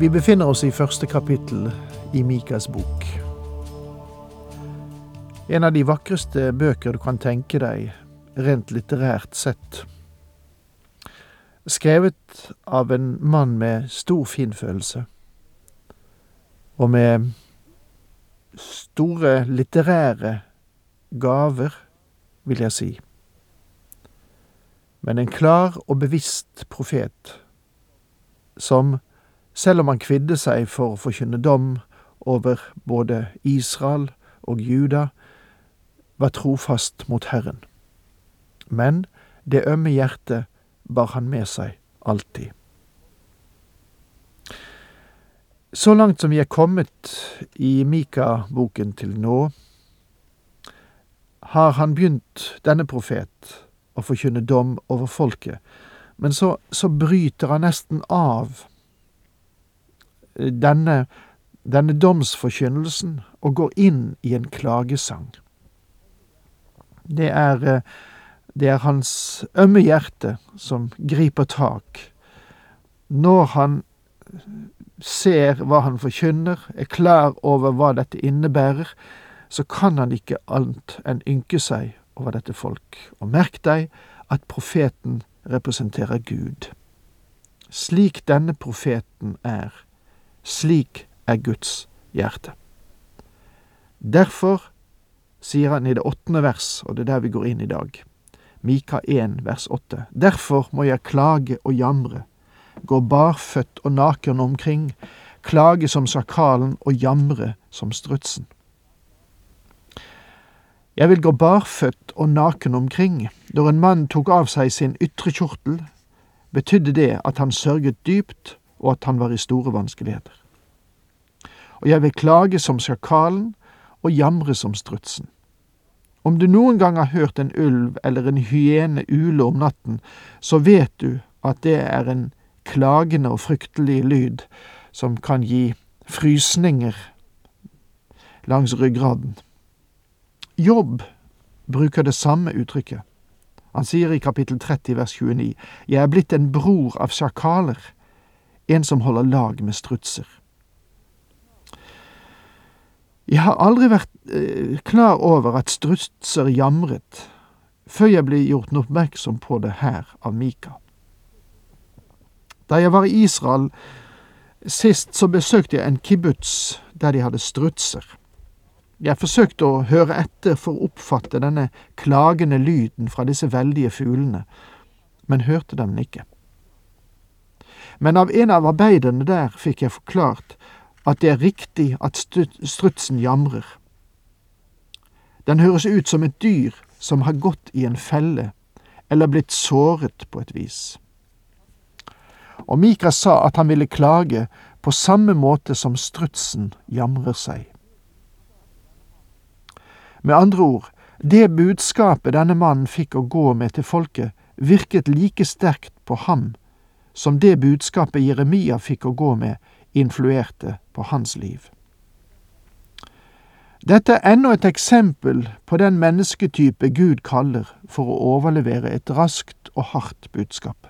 Vi befinner oss i første kapittel i Mikas bok. En av de vakreste bøker du kan tenke deg, rent litterært sett. Skrevet av en mann med stor finfølelse, og med store litterære gaver, vil jeg si. Men en klar og bevisst profet, som selv om han kvidde seg for å forkynne dom over både Israel og Juda, var trofast mot Herren. Men det ømme hjertet bar han med seg alltid. Så langt som vi er kommet i Mika-boken til nå, har han begynt, denne profet, å forkynne dom over folket, men så, så bryter han nesten av denne, denne domsforkynnelsen og går inn i en klagesang. Det er, eh, det er hans ømme hjerte som griper tak. Når han ser hva han forkynner, er klar over hva dette innebærer, så kan han ikke annet enn ynke seg over dette folk. Og merk deg at profeten representerer Gud. Slik denne profeten er, slik er Guds hjerte. Derfor sier han i det åttende vers, og det er der vi går inn i dag, Mika 1 vers 8. Derfor må jeg klage og jamre, gå barføtt og naken omkring, klage som sakalen og jamre som strutsen. Jeg vil gå barføtt og naken omkring. Når en mann tok av seg sin ytre kjortel, betydde det at han sørget dypt, og at han var i store vanskeligheter. Og jeg vil klage som sjakalen og jamre som strutsen. Om du noen gang har hørt en ulv eller en hyene ule om natten, så vet du at det er en klagende og fryktelig lyd som kan gi frysninger langs ryggraden. Jobb bruker det samme uttrykket. Han sier i kapittel 30 vers 29, Jeg er blitt en bror av sjakaler, en som holder lag med strutser. Jeg har aldri vært eh, klar over at strutser jamret, før jeg ble gjort oppmerksom på det her av Mika. Da jeg var i Israel sist, så besøkte jeg en kibbutz der de hadde strutser. Jeg forsøkte å høre etter for å oppfatte denne klagende lyden fra disse veldige fuglene, men hørte dem ikke. Men av en av arbeiderne der fikk jeg forklart at det er riktig at strutsen jamrer. Den høres ut som et dyr som har gått i en felle eller blitt såret på et vis. Og Mika sa at han ville klage på samme måte som strutsen jamrer seg. Med andre ord, det budskapet denne mannen fikk å gå med til folket, virket like sterkt på ham som det budskapet Jeremia fikk å gå med influerte på hans liv. Dette er enda et eksempel på den mennesketype Gud kaller for å overlevere et raskt og hardt budskap.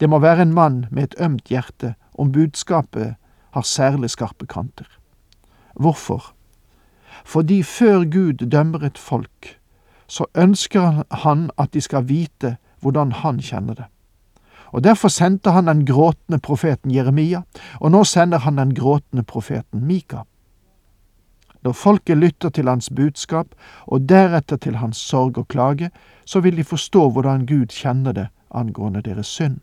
Det må være en mann med et ømt hjerte om budskapet har særlig skarpe kanter. Hvorfor? Fordi før Gud dømmer et folk, så ønsker han at de skal vite hvordan han kjenner det. Og Derfor sendte han den gråtende profeten Jeremia, og nå sender han den gråtende profeten Mika. Når folket lytter til hans budskap, og deretter til hans sorg og klage, så vil de forstå hvordan Gud kjenner det angående deres synd.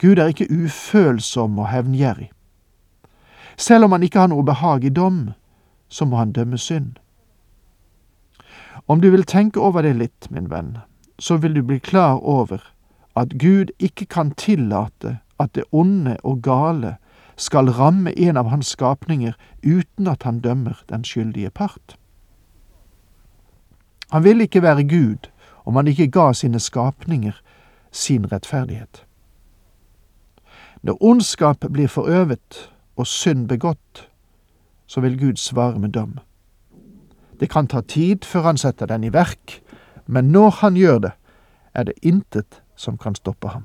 Gud er ikke ufølsom og hevngjerrig. Selv om han ikke har noe behag i dom, så må han dømme synd. Om du vil tenke over det litt, min venn, så vil du bli klar over at Gud ikke kan tillate at det onde og gale skal ramme en av hans skapninger uten at han dømmer den skyldige part. Han ville ikke være Gud om han ikke ga sine skapninger sin rettferdighet. Når ondskap blir forøvet og synd begått, så vil Gud svare med dom. Det kan ta tid før han setter den i verk, men når han gjør det, er det intet som kan stoppe ham.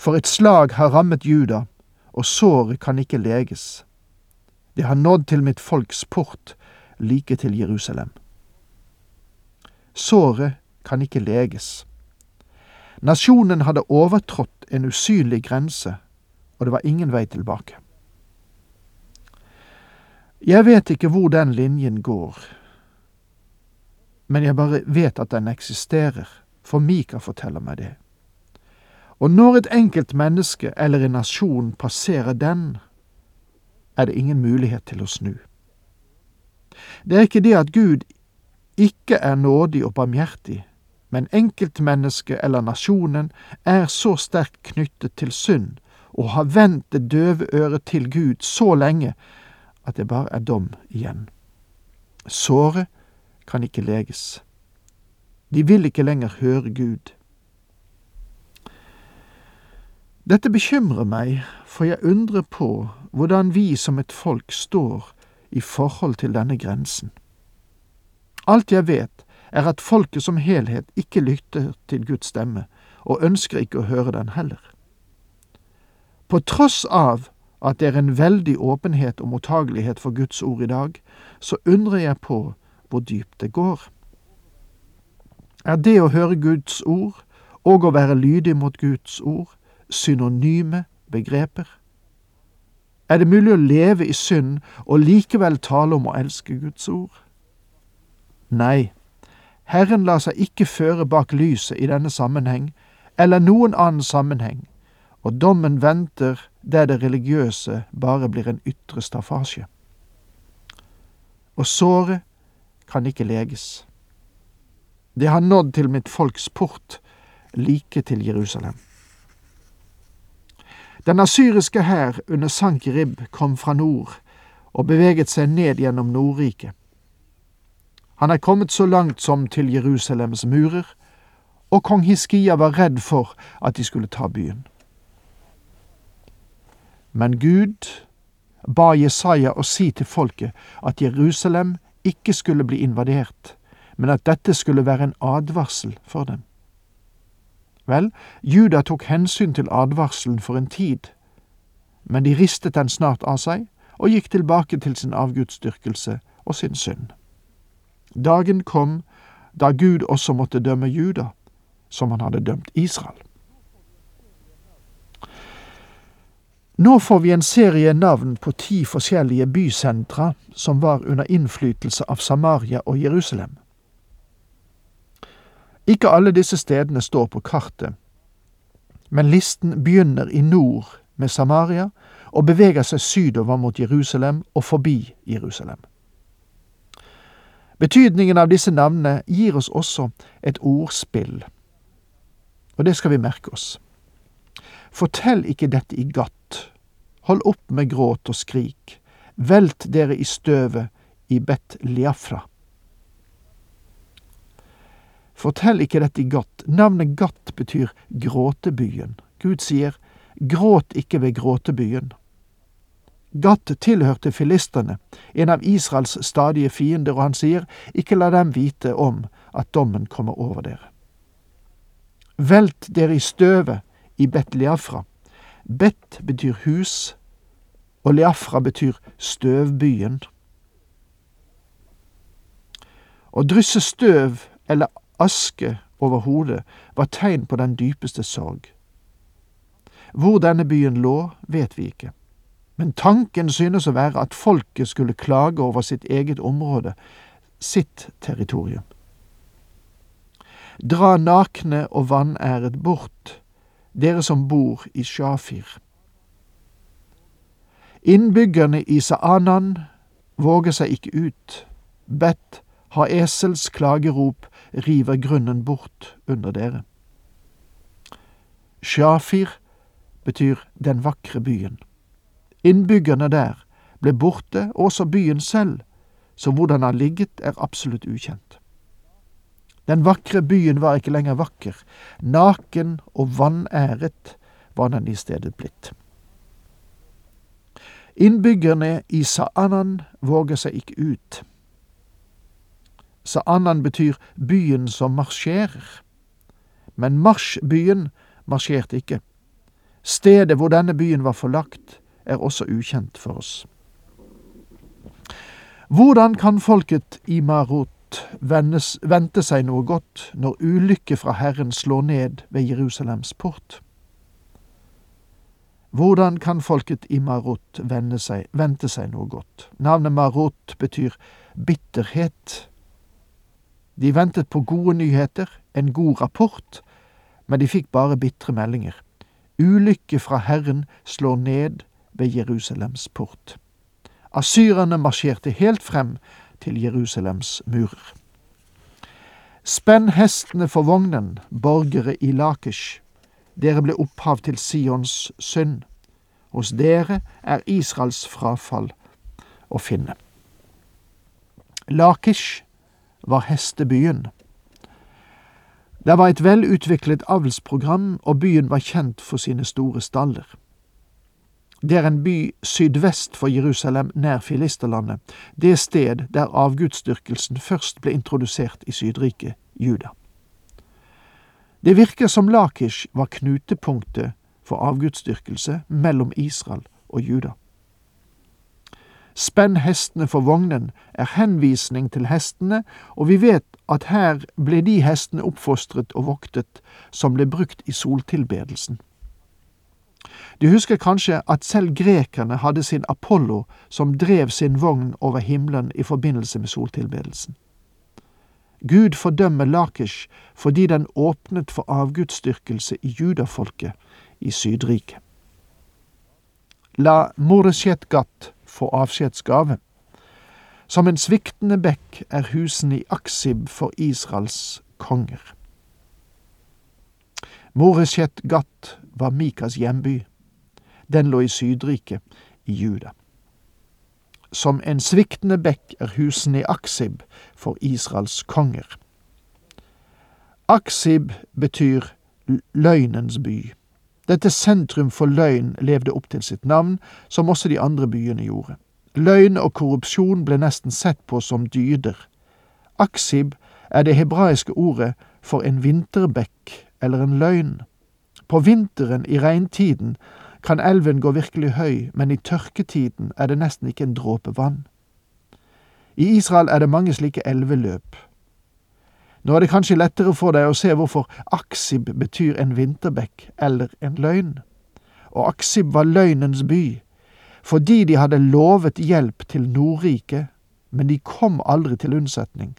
For et slag har rammet Juda, og såret kan ikke leges. Det har nådd til mitt folks port, like til Jerusalem. Såret kan ikke leges. Nasjonen hadde overtrådt en usynlig grense, og det var ingen vei tilbake. Jeg vet ikke hvor den linjen går, men jeg bare vet at den eksisterer, for Mika forteller meg det. Og når et enkelt menneske eller en nasjon passerer den, er det ingen mulighet til å snu. Det er ikke det at Gud ikke er nådig og barmhjertig, men enkeltmennesket eller nasjonen er så sterkt knyttet til synd og har vendt det døve øret til Gud så lenge at det bare er dom igjen. Såret kan ikke leges. De vil ikke lenger høre Gud. Dette bekymrer meg, for jeg undrer på hvordan vi som et folk står i forhold til denne grensen. Alt jeg vet, er at folket som helhet ikke lytter til Guds stemme, og ønsker ikke å høre den heller. På tross av at det er en veldig åpenhet og mottagelighet for Guds ord i dag, så undrer jeg på hvor dypt det går. Er det å høre Guds ord og å være lydig mot Guds ord synonyme begreper? Er det mulig å leve i synd og likevel tale om å elske Guds ord? Nei, Herren lar seg ikke føre bak lyset i denne sammenheng, eller noen annen sammenheng, og dommen venter der det religiøse bare blir en ytre staffasje. Og såret kan ikke leges. Det har nådd til mitt folks port, like til Jerusalem. Den asyriske hær under Sankerib kom fra nord og beveget seg ned gjennom Nordriket. Han er kommet så langt som til Jerusalems murer, og kong Hiskia var redd for at de skulle ta byen. Men Gud ba Jesaja å si til folket at Jerusalem ikke skulle bli invadert, men at dette skulle være en advarsel for dem. Vel, Juda tok hensyn til advarselen for en tid, men de ristet den snart av seg og gikk tilbake til sin avgudsdyrkelse og sin synd. Dagen kom da Gud også måtte dømme Juda, som han hadde dømt Israel. Nå får vi en serie navn på ti forskjellige bysentra som var under innflytelse av Samaria og Jerusalem. Ikke alle disse stedene står på kartet, men listen begynner i nord med Samaria og beveger seg sydover mot Jerusalem og forbi Jerusalem. Betydningen av disse navnene gir oss også et ordspill, og det skal vi merke oss. Fortell ikke dette i Gatt, hold opp med gråt og skrik, velt dere i støvet i Bet Liafra. Fortell ikke dette i Gatt. Navnet Gatt betyr gråtebyen. Gud sier, gråt ikke ved gråtebyen. Gatt tilhørte filistene, en av Israels stadige fiender, og han sier, ikke la dem vite om at dommen kommer over dere. Velt dere i støvet i Bet Liafra. Bet betyr hus, og Liafra betyr støvbyen. Å drysse støv eller aske over hodet var tegn på den dypeste sorg. Hvor denne byen lå, vet vi ikke, men tanken synes å være at folket skulle klage over sitt eget område, sitt territorium. Dra nakne og vanæret bort, dere som bor i Shafir. Innbyggerne i Saanan våger seg ikke ut. Bet har esels klagerop river grunnen bort under dere. Shafir betyr den vakre byen. Innbyggerne der ble borte, og også byen selv, så hvordan han ligget er absolutt ukjent. Den vakre byen var ikke lenger vakker, naken og vanæret var den i stedet blitt. Innbyggerne i Saanan våger seg ikke ut. Saanan betyr byen som marsjerer. Men marsjbyen marsjerte ikke. Stedet hvor denne byen var forlagt, er også ukjent for oss. Hvordan kan folket i Marot vente seg noe godt når ulykke fra Herren slår ned ved Jerusalems port? Hvordan kan folket i Marot vente seg noe godt? Navnet Marot betyr bitterhet. De ventet på gode nyheter, en god rapport, men de fikk bare bitre meldinger. Ulykke fra Herren slår ned ved Jerusalems port. Asyrerne marsjerte helt frem til Jerusalems murer. Spenn hestene for vognen, borgere i Lakish. Dere ble opphav til Sions synd. Hos dere er Israels frafall å finne. Lakish var hestebyen. Det var et velutviklet avlsprogram, og byen var kjent for sine store staller. Det er en by sydvest for Jerusalem, nær Filisterlandet, det sted der avgudsdyrkelsen først ble introdusert i Sydriket, Juda. Det virker som Lakish var knutepunktet for avgudsdyrkelse mellom Israel og Juda. Spenn hestene for vognen er henvisning til hestene, og vi vet at her ble de hestene oppfostret og voktet som ble brukt i soltilbedelsen. Du husker kanskje at selv grekerne hadde sin Apollo som drev sin vogn over himmelen i forbindelse med soltilbedelsen. Gud fordømmer Lakish fordi den åpnet for avgudsdyrkelse i judafolket i Sydriket. La Moreshet Gat få avskjedsgave. Som en sviktende bekk er husene i Aksib for Israels konger. Moreshet Gat var Mikas hjemby. Den lå i Sydriket, i Juda. Som en sviktende bekk er husene i Aksib for Israels konger. Aksib betyr løgnens by. Dette sentrum for løgn levde opp til sitt navn, som også de andre byene gjorde. Løgn og korrupsjon ble nesten sett på som dyder. Aksib er det hebraiske ordet for en vinterbekk eller en løgn. På vinteren, i regntiden, kan elven gå virkelig høy, men i tørketiden er det nesten ikke en dråpe vann. I Israel er det mange slike elveløp. Nå er det kanskje lettere for deg å se hvorfor Aksib betyr en vinterbekk eller en løgn. Og Aksib var løgnens by, fordi de hadde lovet hjelp til Nordriket, men de kom aldri til unnsetning.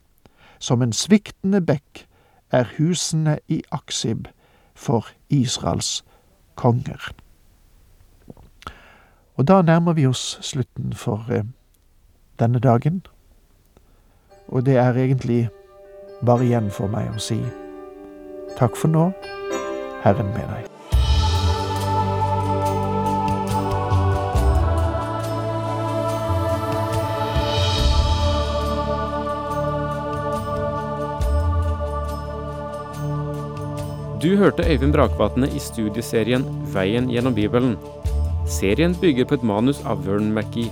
Som en sviktende bekk er husene i Aksib for Israels konger. Og da nærmer vi oss slutten for eh, denne dagen. Og det er egentlig bare igjen for meg å si takk for nå, Herren med deg. Du hørte Øyvind Brakvatne i studieserien Veien gjennom Bibelen. Serien bygger på et manus av Vern McGee.